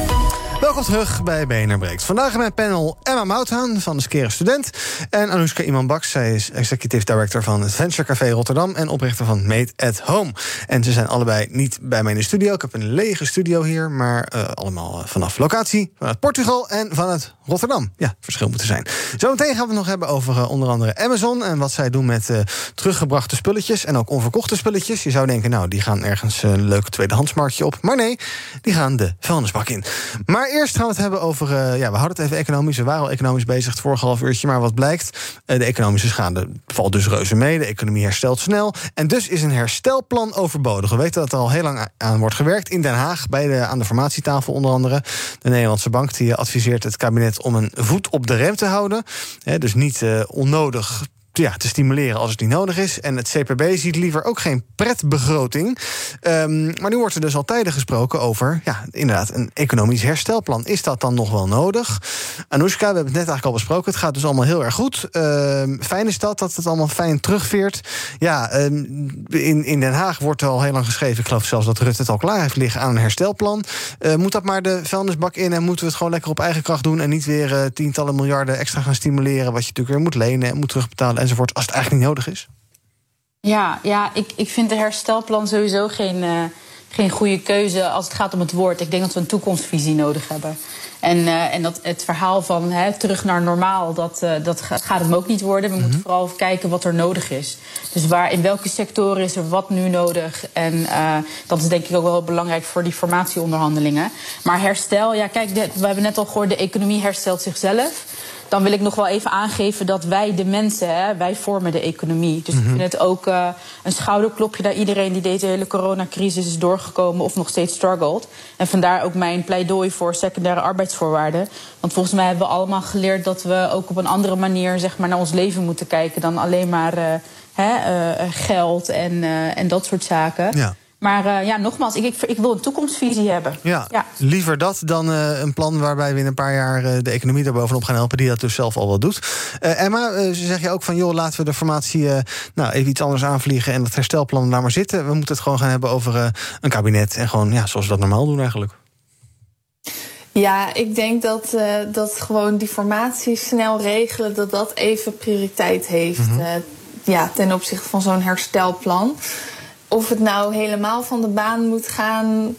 Welkom terug bij BNR Breekt. Vandaag in mijn panel Emma Mouthaan van de Skere Student... en Anoushka Iman-Baks. Zij is Executive Director van het Venture Café Rotterdam... en oprichter van Made at Home. En ze zijn allebei niet bij mij in de studio. Ik heb een lege studio hier, maar uh, allemaal vanaf locatie... vanuit Portugal en vanuit Rotterdam. Ja, verschil moet er zijn. Zometeen gaan we het nog hebben over uh, onder andere Amazon... en wat zij doen met teruggebrachte spulletjes en ook onverkochte spulletjes. Je zou denken, nou, die gaan ergens een leuk tweedehandsmarktje op. Maar nee, die gaan de vuilnisbak in. Maar eerst gaan we het hebben over. Uh, ja, we hadden het even economisch. We waren al economisch bezig het vorige half uurtje. Maar wat blijkt? Uh, de economische schade valt dus reuze mee. De economie herstelt snel. En dus is een herstelplan overbodig. We weten dat er al heel lang aan wordt gewerkt. In Den Haag, bij de, aan de formatietafel onder andere. De Nederlandse Bank die adviseert het kabinet om een voet op de rem te houden. Dus niet uh, onnodig ja, te stimuleren als het niet nodig is. En het CPB ziet liever ook geen pretbegroting. Um, maar nu wordt er dus al tijden gesproken over... ja, inderdaad, een economisch herstelplan. Is dat dan nog wel nodig? Anoushka, we hebben het net eigenlijk al besproken. Het gaat dus allemaal heel erg goed. Um, fijn is dat, dat het allemaal fijn terugveert. Ja, um, in, in Den Haag wordt al heel lang geschreven... ik geloof zelfs dat Rutte het al klaar heeft liggen aan een herstelplan. Uh, moet dat maar de vuilnisbak in... en moeten we het gewoon lekker op eigen kracht doen... en niet weer uh, tientallen miljarden extra gaan stimuleren... wat je natuurlijk weer moet lenen en moet terugbetalen enzovoort, als het eigenlijk niet nodig is? Ja, ja ik, ik vind de herstelplan sowieso geen, uh, geen goede keuze als het gaat om het woord. Ik denk dat we een toekomstvisie nodig hebben. En, uh, en dat het verhaal van hè, terug naar normaal, dat, uh, dat gaat hem ook niet worden. We mm -hmm. moeten vooral kijken wat er nodig is. Dus waar, in welke sectoren is er wat nu nodig? En uh, dat is denk ik ook wel belangrijk voor die formatieonderhandelingen. Maar herstel, ja kijk, de, we hebben net al gehoord, de economie herstelt zichzelf dan wil ik nog wel even aangeven dat wij de mensen, hè, wij vormen de economie. Dus mm -hmm. ik vind het ook uh, een schouderklopje naar iedereen die deze hele coronacrisis is doorgekomen of nog steeds struggelt. En vandaar ook mijn pleidooi voor secundaire arbeidsvoorwaarden. Want volgens mij hebben we allemaal geleerd dat we ook op een andere manier zeg maar, naar ons leven moeten kijken dan alleen maar uh, hè, uh, geld en, uh, en dat soort zaken. Ja. Maar uh, ja, nogmaals, ik, ik, ik, wil een toekomstvisie hebben. Ja, ja. liever dat dan uh, een plan waarbij we in een paar jaar uh, de economie er bovenop gaan helpen, die dat dus zelf al wel doet. Emma, zeg je ook van, joh, laten we de formatie nou, even iets anders aanvliegen en het herstelplan daar maar zitten. We moeten het gewoon gaan hebben over een kabinet en gewoon ja, zoals we dat normaal doen eigenlijk. Ja, ik denk dat, uh, dat gewoon die formatie snel regelen, dat dat even prioriteit heeft. Mm -hmm. uh, ja, ten opzichte van zo'n herstelplan. Of het nou helemaal van de baan moet gaan.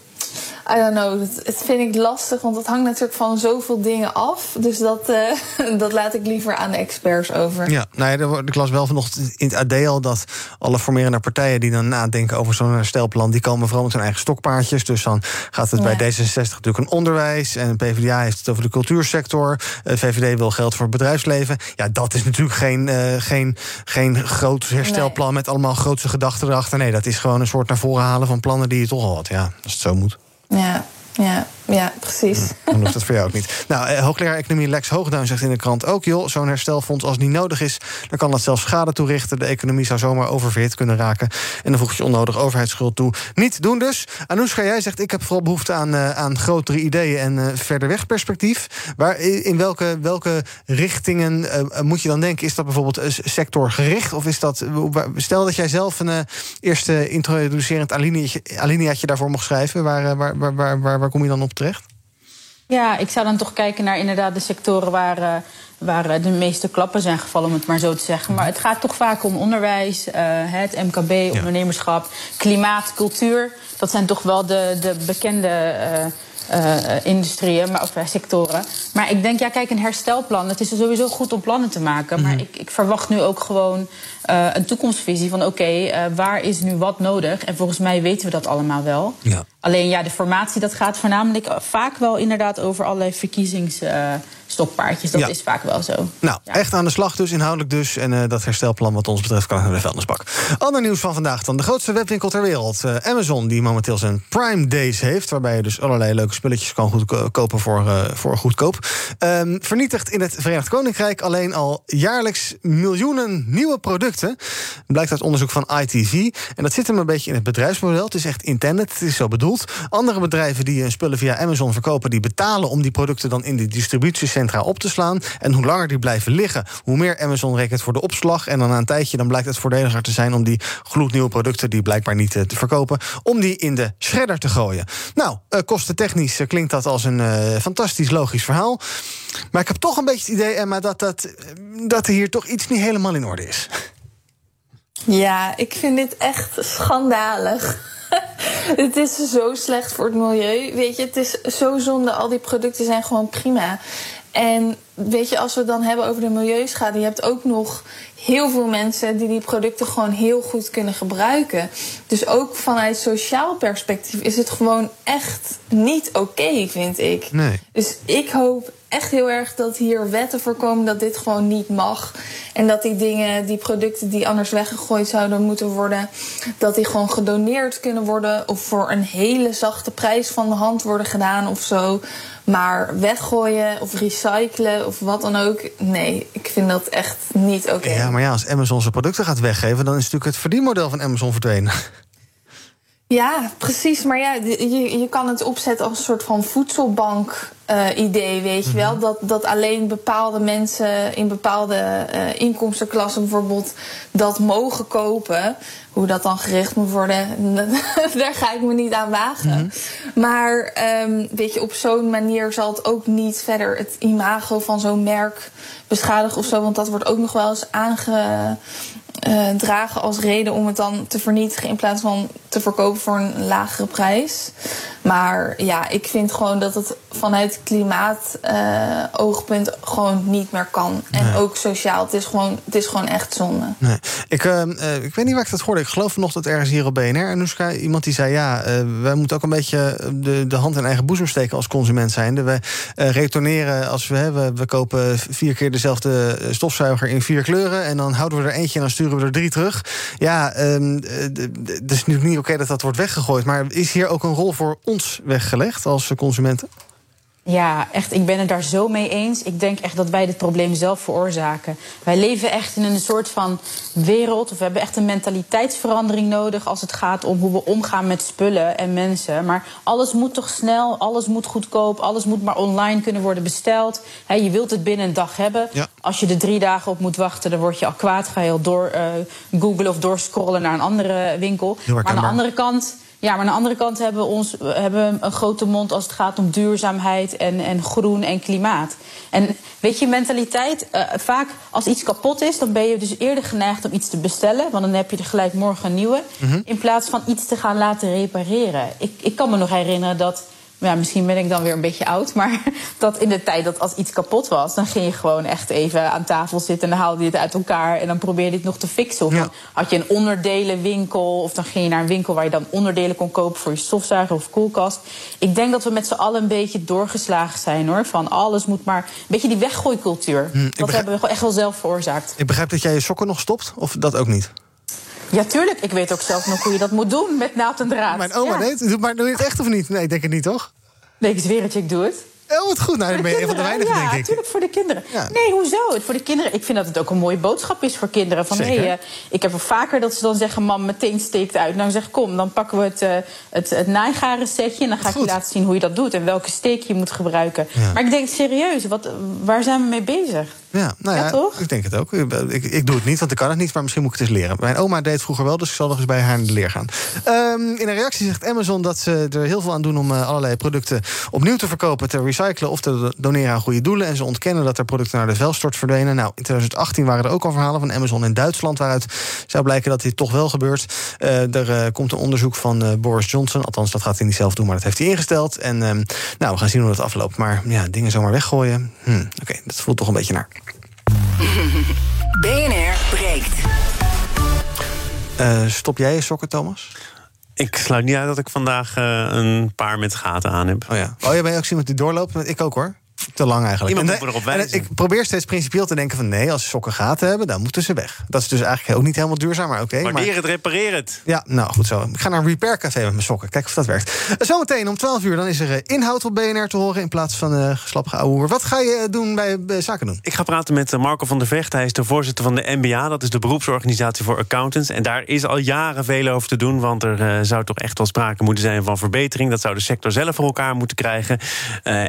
I don't know, dat, dat vind ik lastig, want het hangt natuurlijk van zoveel dingen af. Dus dat, uh, dat laat ik liever aan de experts over. Ja, nou ja, ik las wel vanochtend in het AD al dat alle formerende partijen die dan nadenken over zo'n herstelplan, die komen vooral met hun eigen stokpaardjes. Dus dan gaat het ja. bij D66 natuurlijk een onderwijs. En PvdA heeft het over de cultuursector. VVD wil geld voor het bedrijfsleven. Ja, dat is natuurlijk geen, uh, geen, geen groot herstelplan nee. met allemaal grootse gedachten erachter. Nee, dat is gewoon een soort naar voren halen van plannen die je toch al had. Ja, als het zo moet. Ja, ja, ja, precies. Dan hoeft dat voor jou ook niet. Nou, eh, hoogleraar economie Lex Hoogduin zegt in de krant ook... joh, zo'n herstelfonds als niet nodig is... dan kan dat zelfs schade toerichten. De economie zou zomaar oververhit kunnen raken. En dan voeg je onnodig overheidsschuld toe. Niet doen dus. Anoushka, jij zegt... ik heb vooral behoefte aan, uh, aan grotere ideeën en uh, verder weg perspectief. Waar, in welke, welke richtingen uh, moet je dan denken? Is dat bijvoorbeeld sectorgericht? Of is dat... Stel dat jij zelf een eerste introducerend alineaatje, alineaatje daarvoor mocht schrijven. Waar, waar, waar, waar, waar, waar kom je dan op Ja, ik zou dan toch kijken naar inderdaad de sectoren waar, uh, waar de meeste klappen zijn gevallen, om het maar zo te zeggen. Maar het gaat toch vaak om onderwijs, uh, het MKB, ja. ondernemerschap, klimaat, cultuur. Dat zijn toch wel de, de bekende uh, uh, industrieën maar, of sectoren. Maar ik denk, ja, kijk, een herstelplan. Het is sowieso goed om plannen te maken. Mm -hmm. Maar ik, ik, verwacht nu ook gewoon uh, een toekomstvisie van: oké, okay, waar is nu wat nodig? En volgens mij weten we dat allemaal wel. Ja. Alleen ja, de formatie dat gaat voornamelijk vaak wel inderdaad over allerlei verkiezings stokpaardjes. Dat Ja. is vaak wel zo. Nou, echt aan de slag dus, inhoudelijk dus. En eh, dat herstelplan wat ons betreft kan naar de vuilnisbak. Ander nieuws van vandaag dan. De grootste webwinkel ter wereld, eh, Amazon... die momenteel zijn Prime Days heeft... waarbij je dus allerlei leuke spulletjes kan goedko- kopen voor, eh, voor goedkoop... Ehm, vernietigt in het Verenigd Koninkrijk alleen al jaarlijks miljoenen nieuwe producten. Blijkt uit onderzoek van ITV. En dat zit hem een beetje in het bedrijfsmodel. Het is echt intended, het is zo bedoeld. Andere bedrijven die hun spullen via Amazon verkopen... die betalen om die producten dan in de distributiecentra op te slaan. En hoe langer die blijven liggen, hoe meer Amazon rekent voor de opslag. En dan na een tijdje dan blijkt het voordeliger te zijn... om die gloednieuwe producten, die blijkbaar niet eh, te verkopen... om die in de shredder te gooien. Nou, eh, kostentechnisch eh, klinkt dat als een fantastisch logisch verhaal. Maar ik heb toch een beetje het idee, Emma... dat, dat, dat er hier toch iets niet helemaal in orde is. Ja, ik vind dit echt schandalig. het is zo slecht voor het milieu. Weet je, het is zo zonde. Al die producten zijn gewoon prima. En weet je, als we het dan hebben over de milieuschade, je hebt ook nog heel veel mensen die die producten gewoon heel goed kunnen gebruiken. Dus ook vanuit sociaal perspectief is het gewoon echt niet oké, vind ik. Nee. Dus ik hoop echt heel erg dat hier wetten voorkomen dat dit gewoon niet mag. En dat die dingen, die producten die anders weggegooid zouden moeten worden, dat die gewoon gedoneerd kunnen worden. Of voor een hele zachte prijs van de hand worden gedaan of zo. Maar weggooien of recyclen of wat dan ook. Nee, ik vind dat echt niet oké. Ja, maar ja, als Amazon zijn producten gaat weggeven... dan is natuurlijk het verdienmodel van Amazon verdwenen. Ja, precies. Maar ja, je, je kan het opzetten als een soort van voedselbank-idee, weet je wel. Dat, dat alleen bepaalde mensen in bepaalde eh, inkomstenklassen bijvoorbeeld dat mogen kopen. Hoe dat dan gericht moet worden, daar ga ik me niet aan wagen. Maar ehm, weet je, op zo'n manier zal het ook niet verder het imago van zo'n merk beschadigen of zo. Want dat wordt ook nog wel eens aange eh, dragen als reden om het dan te vernietigen in plaats van te verkopen voor een lagere prijs. Maar ja, ik vind gewoon dat het vanuit klimaat eh, oogpunt gewoon niet meer kan. En Nee. ook sociaal. Het is gewoon, het is gewoon echt zonde. Nee. Ik, eh, eh, ik weet niet waar ik dat hoorde. Ik geloof vanochtend ergens hier op BNR. En Noeska, iemand die zei... ja, eh, wij moeten ook een beetje de, de hand in eigen boezem steken als consument zijnde. We retourneren als we, we... We kopen vier keer dezelfde stofzuiger in vier kleuren... en dan houden we er eentje en dan sturen we er drie terug. Ja, ehm, eh, d- d- het is natuurlijk niet oké dat dat wordt weggegooid... maar is hier ook een rol voor ons weggelegd als consumenten? Ja, echt, ik ben het daar zo mee eens. Ik denk echt dat wij dit probleem zelf veroorzaken. Wij leven echt in een soort van wereld, of we hebben echt een mentaliteitsverandering nodig als het gaat om hoe we omgaan met spullen en mensen. Maar alles moet toch snel, alles moet goedkoop, alles moet maar online kunnen worden besteld. Je wilt het binnen een dag hebben. Ja. Als je er drie dagen op moet wachten, dan word je al kwaad. Ga je al door eh googlen of doorscrollen naar een andere winkel. Maar aan de andere kant. Ja, maar aan de andere kant hebben we, ons, hebben een grote mond als het gaat om duurzaamheid en, en groen en klimaat. En weet je, mentaliteit, eh, vaak als iets kapot is, dan ben je dus eerder geneigd om iets te bestellen. Want dan heb je er gelijk morgen een nieuwe. In plaats van iets te gaan laten repareren. Ik, ik kan me nog herinneren dat. Ja, misschien ben ik dan weer een beetje oud. Maar dat in de tijd dat als iets kapot was, dan ging je gewoon echt even aan tafel zitten. En dan haalde je het uit elkaar. En dan probeerde je het nog te fixen. Of Ja. had je een onderdelenwinkel. Of dan ging je naar een winkel waar je dan onderdelen kon kopen voor je stofzuiger of koelkast. Ik denk dat we met z'n allen een beetje doorgeslagen zijn hoor. Van alles moet maar. Een beetje die weggooicultuur. dat begrijp- hebben we echt wel zelf veroorzaakt. Ik begrijp dat jij je sokken nog stopt, of dat ook niet? Ja, tuurlijk. Ik weet ook zelf nog hoe je dat moet doen met naald en draad. Mijn oma ja. deed het. Maar doe je het echt of niet? Nee, ik denk het niet, toch? Nee, ik zweer het je, ik doe het. Oh, wat goed. Nou, dan ben je een van de weinigen, ja, denk ik. natuurlijk voor de kinderen. Ja. Nee, hoezo? Voor de kinderen. Ik vind dat het ook een mooie boodschap is voor kinderen. Van, hey, eh, ik heb wel vaker dat ze dan zeggen: Mam, meteen steekt uit. Nou zeg kom, dan pakken we het, eh het, het naaigaren setje. En dan ga ik je laten zien hoe je dat doet en welke steek je moet gebruiken. Ja. Maar ik denk serieus, wat, waar zijn we mee bezig? Ja, nou ja, Ja, toch? ik denk het ook. Ik, ik doe het niet, want ik kan het niet, maar misschien moet ik het eens leren. Mijn oma deed het vroeger wel, dus ik zal nog eens bij haar in de leer gaan. Ehm, in een reactie zegt Amazon dat ze er heel veel aan doen om eh, allerlei producten opnieuw te verkopen, te recyclen of te doneren aan goede doelen. En ze ontkennen dat er producten naar de vuilstort verdwenen. Nou, in 2018 waren er ook al verhalen van Amazon in Duitsland, waaruit zou blijken dat dit toch wel gebeurt. Eh, er eh, komt een onderzoek van Boris Johnson, althans dat gaat hij niet zelf doen, maar dat heeft hij ingesteld. En ehm, nou, we gaan zien hoe dat afloopt. Maar ja, dingen zomaar weggooien, hm, oké, dat voelt toch een beetje naar. BNR breekt. Eh, stop jij je sokken, Thomas? Ik sluit niet uit dat ik vandaag eh, een paar met gaten aan heb. Oh ja. Oh, jij bent ook zo iemand die doorloopt? Ik ook hoor. Te lang eigenlijk. Iemand En moet me erop en wijzen. ik probeer steeds principieel te denken van nee, als sokken gaten hebben, dan moeten ze weg. Dat is dus eigenlijk ook niet helemaal duurzaam, maar oké. maar- Waardeer het, repareer het. ja, nou goed zo. Ik ga naar een repair café met mijn sokken. Kijk of dat werkt. Zometeen om 12 uur dan is er eh, inhoud op BNR te horen... in plaats van eh geslappige ouwe. Wat ga je eh, doen bij Zaken doen? Ik ga praten met Marco van der Vecht. Hij is de voorzitter van de NBA. Dat is de beroepsorganisatie voor accountants. En daar is al jaren veel over te doen. Want er zou toch echt wel sprake moeten zijn van verbetering. Dat zou de sector zelf voor elkaar moeten krijgen.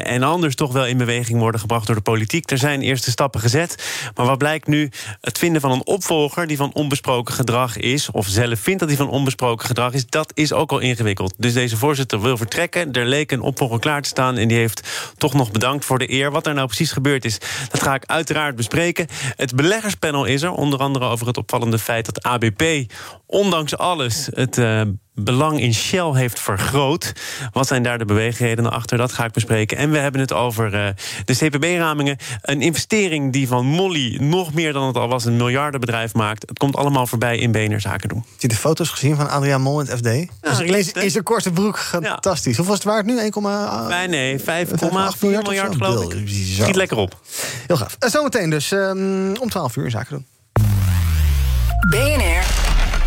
En anders toch wel in beweging worden gebracht door de politiek. Er zijn eerste stappen gezet. Maar wat blijkt nu? Het vinden van een opvolger die van onbesproken gedrag is... of zelf vindt dat hij van onbesproken gedrag is... dat is ook al ingewikkeld. Dus deze voorzitter wil vertrekken. Er leek een opvolger klaar te staan... en die heeft toch nog bedankt voor de eer. Wat er nou precies gebeurd is, dat ga ik uiteraard bespreken. Het beleggerspanel is er, onder andere over het opvallende feit... dat ABP, ondanks alles, het... eh, belang in Shell heeft vergroot. Wat zijn daar de beweegredenen achter? Dat ga ik bespreken. En we hebben het over eh, de CPB-ramingen. Een investering die van Molly nog meer dan het al was... een miljardenbedrijf maakt. Het komt allemaal voorbij in BNR Zaken doen. Heb je de foto's gezien van Adriaan Mol in het FD? dus ik lees in zijn korte broek. Fantastisch. Hoeveel was het waard nu? 1,8 Nee, nee, 5,4 miljard, geloof ik. bizar. Schiet lekker op. Heel gaaf. Eh, Zometeen dus ehm, om 12 uur Zaken doen. BNR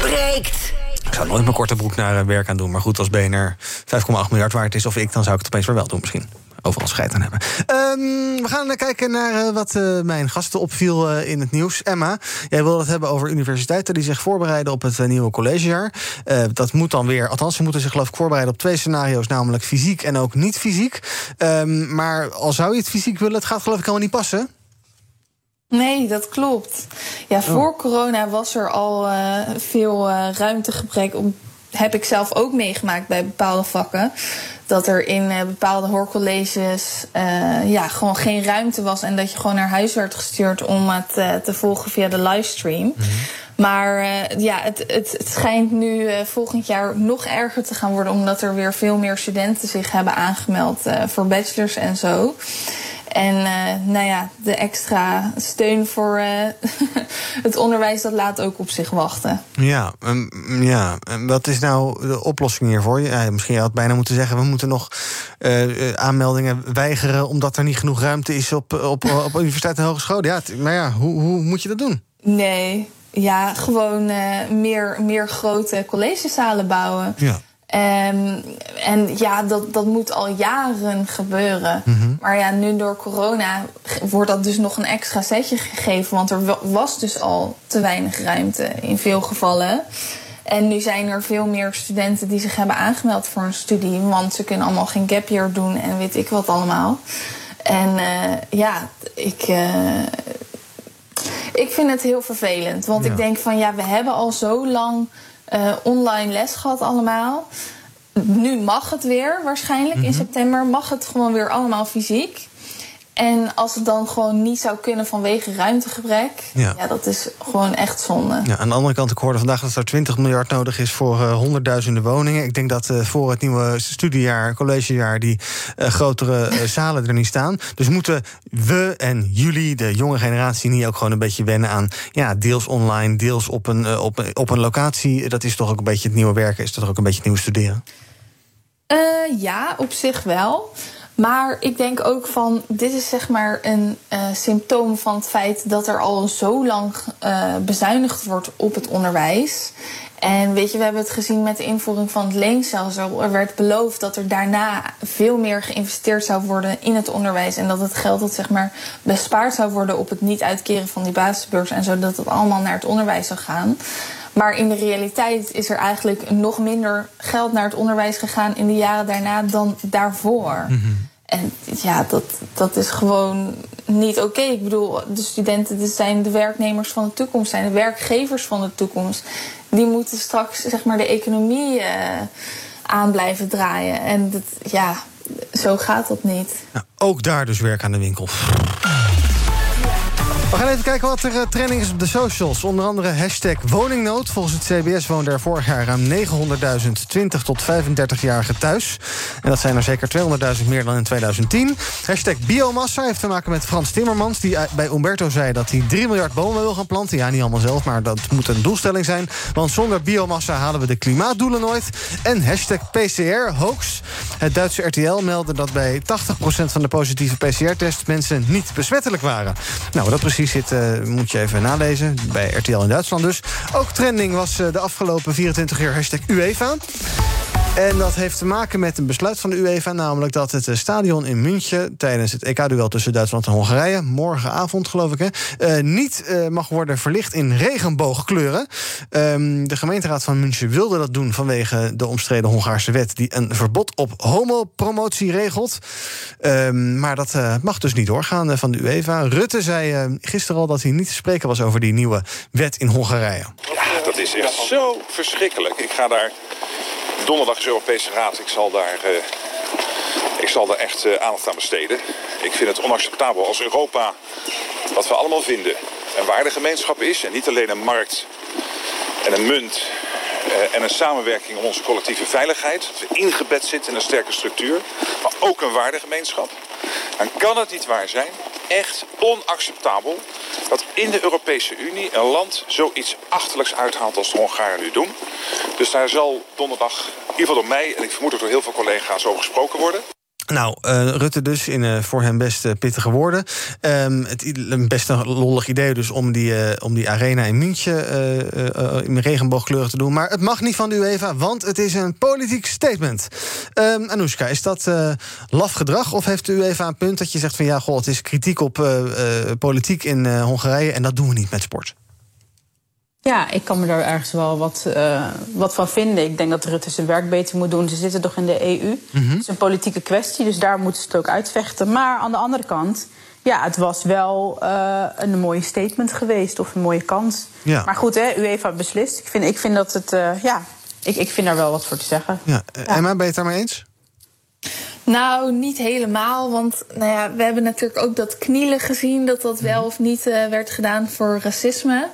breekt. Ik zou nooit mijn korte broek naar eh, werk aan doen. Maar goed, als BNR 5,8 miljard waard is of ik... dan zou ik het opeens wel doen misschien. Overal scheid aan hebben. Ehm, we gaan eh, kijken naar eh, wat mijn gasten opviel in het nieuws. Emma, jij wilde het hebben over universiteiten... die zich voorbereiden op het nieuwe collegejaar. Dat moet dan weer, althans ze moeten zich geloof ik voorbereiden... op twee scenario's, namelijk fysiek en ook niet fysiek. Ehm, maar al zou je het fysiek willen, het gaat geloof ik helemaal niet passen. Nee, dat klopt. Ja, voor corona was er al eh, veel eh, ruimtegebrek. Om, heb ik zelf ook meegemaakt bij bepaalde vakken. Dat er in eh, bepaalde hoorcolleges ja, gewoon geen ruimte was. En dat je gewoon naar huis werd gestuurd om het te volgen via de livestream. Maar eh, ja, het, het, het schijnt nu volgend jaar nog erger te gaan worden. Omdat er weer veel meer studenten zich hebben aangemeld voor bachelors en zo. En eh, nou ja, de extra steun voor eh, het onderwijs, dat laat ook op zich wachten. Ja, ehm, ja. En wat is nou de oplossing hiervoor? Ja, misschien had bijna moeten zeggen... we moeten nog eh, aanmeldingen weigeren... omdat er niet genoeg ruimte is op, op, op universiteit en hogescholen. Ja, maar ja, hoe, hoe moet je dat doen? Nee, ja, gewoon meer, meer grote collegezalen bouwen. Ja. Ehm, en ja, dat, dat moet al jaren gebeuren. Mhm. Maar ja, nu door corona wordt dat dus nog een extra setje gegeven. Want er wa- was dus al te weinig ruimte in veel gevallen. En nu zijn er veel meer studenten die zich hebben aangemeld voor een studie. Want ze kunnen allemaal geen gap year doen en weet ik wat allemaal. En eh, ja, ik, eh, ik vind het heel vervelend. Want Ja. ik denk van ja, we hebben al zo lang eh, online les gehad allemaal. Nu mag het weer waarschijnlijk. In Mhm. september mag het gewoon weer allemaal fysiek. En als het dan gewoon niet zou kunnen vanwege ruimtegebrek... Ja. Ja, dat is gewoon echt zonde. Ja, aan de andere kant, ik hoorde vandaag dat er 20 miljard nodig is voor eh, honderdduizenden woningen. Ik denk dat eh, voor het nieuwe studiejaar, collegejaar, die eh, grotere zalen er niet staan. Dus moeten we en jullie, de jonge generatie, niet ook gewoon een beetje wennen aan ja, deels online, deels op een, op, een- op een locatie. Dat is toch ook een beetje het nieuwe werken, is toch ook een beetje het nieuwe studeren. Eh, ja, op zich wel. Maar ik denk ook van, dit is zeg maar een eh, symptoom van het feit dat er al zo lang eh, bezuinigd wordt op het onderwijs. En weet je, we hebben het gezien met de invoering van het leenstelsel. Er werd beloofd dat er daarna veel meer geïnvesteerd zou worden in het onderwijs. En dat het geld dat zeg maar bespaard zou worden op het niet uitkeren van die basisbeurs en zo, dat het allemaal naar het onderwijs zou gaan. Maar in de realiteit is er eigenlijk nog minder geld naar het onderwijs gegaan in de jaren daarna dan daarvoor. En ja, dat, dat is gewoon niet oké. Ik bedoel, de studenten zijn de werknemers van de toekomst, zijn de werkgevers van de toekomst. Die moeten straks zeg maar de economie eh, aan blijven draaien. En dat, ja, zo gaat dat niet. Nou, ook daar dus werk aan de winkel. We gaan even kijken wat er uh, trending is op de socials. Onder andere hashtag woningnood. Volgens het CBS woonden er vorig jaar ruim 900.000 20 tot 35-jarigen thuis. En dat zijn er zeker 200.000 meer dan in 2010. Hashtag biomassa heeft te maken met Frans Timmermans... die bij Umberto zei dat hij 3 miljard bomen wil gaan planten. Ja, niet allemaal zelf, maar dat moet een doelstelling zijn. Want zonder biomassa halen we de klimaatdoelen nooit. En hashtag PCR, hoax. Het Duitse RTL meldde dat bij 80% van de positieve PCR-tests... mensen niet besmettelijk waren. Nou, dat zit, uh, moet je even nalezen. Bij RTL in Duitsland dus. Ook trending was uh, de afgelopen 24 uur hashtag UEFA. En dat heeft te maken met een besluit van de UEFA... namelijk dat het stadion in München... tijdens het EK-duel tussen Duitsland en Hongarije... morgenavond, geloof ik, hè, uh, niet uh, mag worden verlicht in regenboogkleuren. Um, de gemeenteraad van München wilde dat doen... vanwege de omstreden Hongaarse wet... die een verbod op homopromotie regelt. Um, maar dat mag dus niet doorgaan van de UEFA. Rutte zei gisteren al dat hij niet te spreken was... over die nieuwe wet in Hongarije. Ja, dat is echt zo verschrikkelijk. Ik ga daar Donderdag is Europese Raad. Ik zal daar, uh, ik zal daar echt uh, aandacht aan besteden. Ik vind het onacceptabel als Europa, wat we allemaal vinden, een waardegemeenschap is. En niet alleen een markt en een munt en een samenwerking om onze collectieve veiligheid. Dat we ingebed zitten in een sterke structuur. Maar ook een waardegemeenschap. Dan kan het niet waar zijn echt onacceptabel dat in de Europese Unie een land zoiets achterlijks uithaalt als de Hongaren nu doen. Dus daar zal donderdag, in ieder geval door mij en ik vermoed ook door heel veel collega's over gesproken worden. Nou, uh, Rutte dus in uh, voor hem best uh, pittige woorden. Um, het best een lollig idee dus om die, om die arena in München in regenboogkleuren te doen. Maar het mag niet van de UEFA, want het is een politiek statement. Um, Anoushka, is dat laf gedrag of heeft de UEFA een punt dat je zegt van ja, goh, het is kritiek op politiek in Hongarije en dat doen we niet met sport? Ja, ik kan me daar ergens wel wat, uh, wat van vinden. Ik denk dat Rutte zijn werk beter moet doen. Ze zitten toch in de EU. -hmm. Het is een politieke kwestie, dus daar moeten ze het ook uitvechten. Maar aan de andere kant, ja, het was wel uh, een mooie statement geweest of een mooie kans. Ja. Maar goed, hè, UEFA beslist. Ik vind, ik vind dat het, uh, ja, ik, ik vind daar wel wat voor te zeggen. Ja. ja. Emma, ben je het daarmee eens? Nou, niet helemaal. Want nou ja, we hebben natuurlijk ook dat knielen gezien, dat dat wel of niet uh, werd gedaan voor racisme.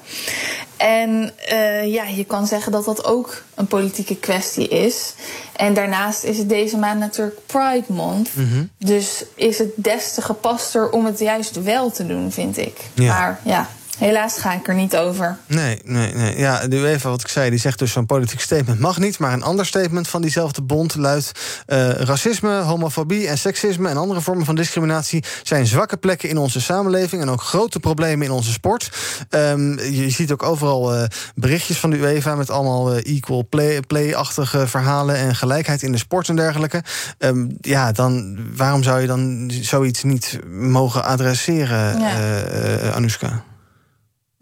En uh, ja, je kan zeggen dat dat ook een politieke kwestie is. En daarnaast is het deze maand natuurlijk Pride Month. Mm -hmm. Dus is het des te gepaster om het juist wel te doen, vind ik. Ja. Maar ja, Helaas ga ik er niet over. Nee, nee, nee. Ja, de UEFA, wat ik zei, die zegt dus zo'n politiek statement mag niet. Maar een ander statement van diezelfde bond luidt... Uh, racisme, homofobie en seksisme en andere vormen van discriminatie... zijn zwakke plekken in onze samenleving... en ook grote problemen in onze sport. Um, je ziet ook overal uh, berichtjes van de UEFA... met allemaal uh, equal play-achtige play verhalen... en gelijkheid in de sport en dergelijke. Um, ja, dan, waarom zou je dan zoiets niet mogen adresseren, ja.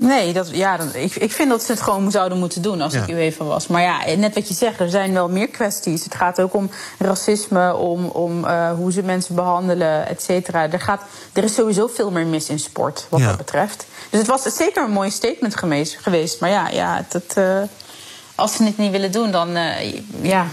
Nee, dat, ja, dat, ik, ik vind dat ze het gewoon zouden moeten doen als ja. ik UEFA was. Maar ja, net wat je zegt, er zijn wel meer kwesties. Het gaat ook om racisme, om, om uh, hoe ze mensen behandelen, et cetera. Er, gaat, er is sowieso veel meer mis in sport, wat ja. dat betreft. Dus het was zeker een mooi statement geweest. geweest. Maar ja, ja het, uh, als ze het niet willen doen, dan uh, ja,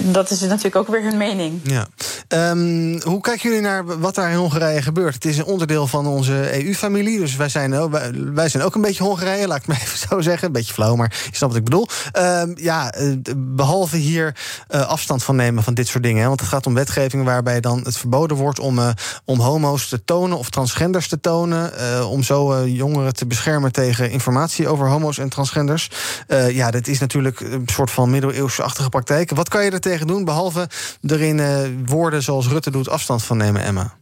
dat is natuurlijk ook weer hun mening. Ja. Um, hoe kijken jullie naar wat daar in Hongarije gebeurt? Het is een onderdeel van onze EU-familie. Dus wij zijn, ook, wij zijn ook een beetje Hongarije, laat ik maar even zo zeggen. Een beetje flauw, maar je snapt wat ik bedoel. Um, ja, behalve hier uh, afstand van nemen van dit soort dingen. Hè, want het gaat om wetgeving waarbij dan het verboden wordt om, om homo's te tonen of transgenders te tonen. Om zo jongeren te beschermen tegen informatie over homo's en transgenders. ja, dit is natuurlijk een soort van middeleeuwse-achtige praktijk. Wat kan je er tegen doen, behalve erin uh, woorden zoals Rutte doet afstand van nemen, Emma?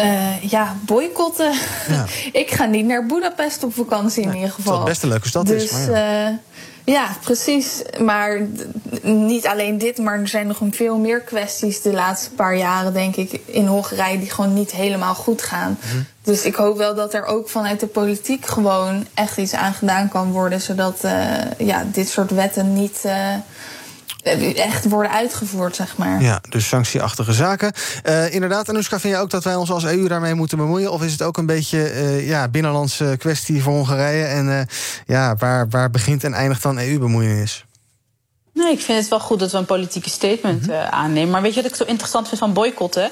Uh, ja, boycotten. Ja. ik ga niet naar Budapest op vakantie in ieder geval. Wat best een leuke stad dus, is. Maar ja. Ja, precies. Maar niet alleen dit, maar er zijn nog veel meer kwesties de laatste paar jaren, denk ik, in Hongarije die gewoon niet helemaal goed gaan. Mm -hmm. Dus ik hoop wel dat er ook vanuit de politiek gewoon echt iets aan gedaan kan worden, zodat uh, ja, dit soort wetten niet echt worden uitgevoerd, zeg maar. Ja, dus sanctieachtige zaken. Uh, inderdaad, Anoushka, vind je ook dat wij ons als EU daarmee moeten bemoeien? Of is het ook een beetje uh, ja, binnenlandse kwestie voor Hongarije? En uh, ja, waar, waar begint en eindigt dan EU-bemoeienis? Nee, ik vind het wel goed dat we een politieke statement mm -hmm. aannemen. Maar weet je wat ik zo interessant vind van boycotten?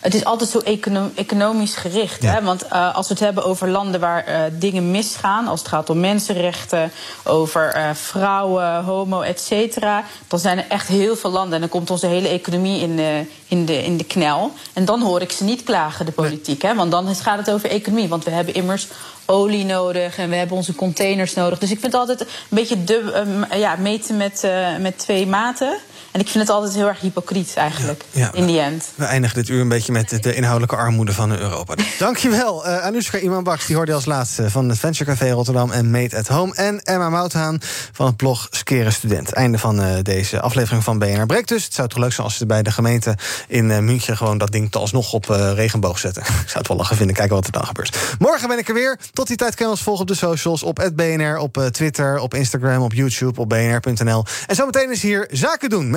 Het is altijd zo econo economisch gericht. Hè? Want uh, als we het hebben over landen waar uh, dingen misgaan, als het gaat om mensenrechten, over uh, vrouwen, homo, et cetera, dan zijn er echt heel veel landen. En dan komt onze hele economie in de, in de, in de knel. En dan hoor ik ze niet klagen, de politiek. Hè? Want dan gaat het over economie. Want we hebben immers olie nodig en we hebben onze containers nodig. Dus ik vind het altijd een beetje dub, ja, meten met, met twee maten. En ik vind het altijd heel erg hypocriet eigenlijk, ja, in die end. We eindigen dit uur een beetje met de inhoudelijke armoede van Europa. Dankjewel, uh, Anushka Iman-Baks, die hoorde je als laatste... van het Venture Café Rotterdam en Made at Home. En Emma Mouthaan van het blog Skeren Student. Einde van uh, deze aflevering van BNR Break dus. Het zou toch leuk zijn als ze bij de gemeente in uh, München... gewoon dat ding alsnog op regenboog zetten. ik zou het wel lachen vinden, kijken wat er dan gebeurt. Morgen ben ik er weer. Tot die tijd kan je ons volgen op de socials. Op BNR, op Twitter, op Instagram, op YouTube, op bnr.nl. En zometeen is hier Zaken doen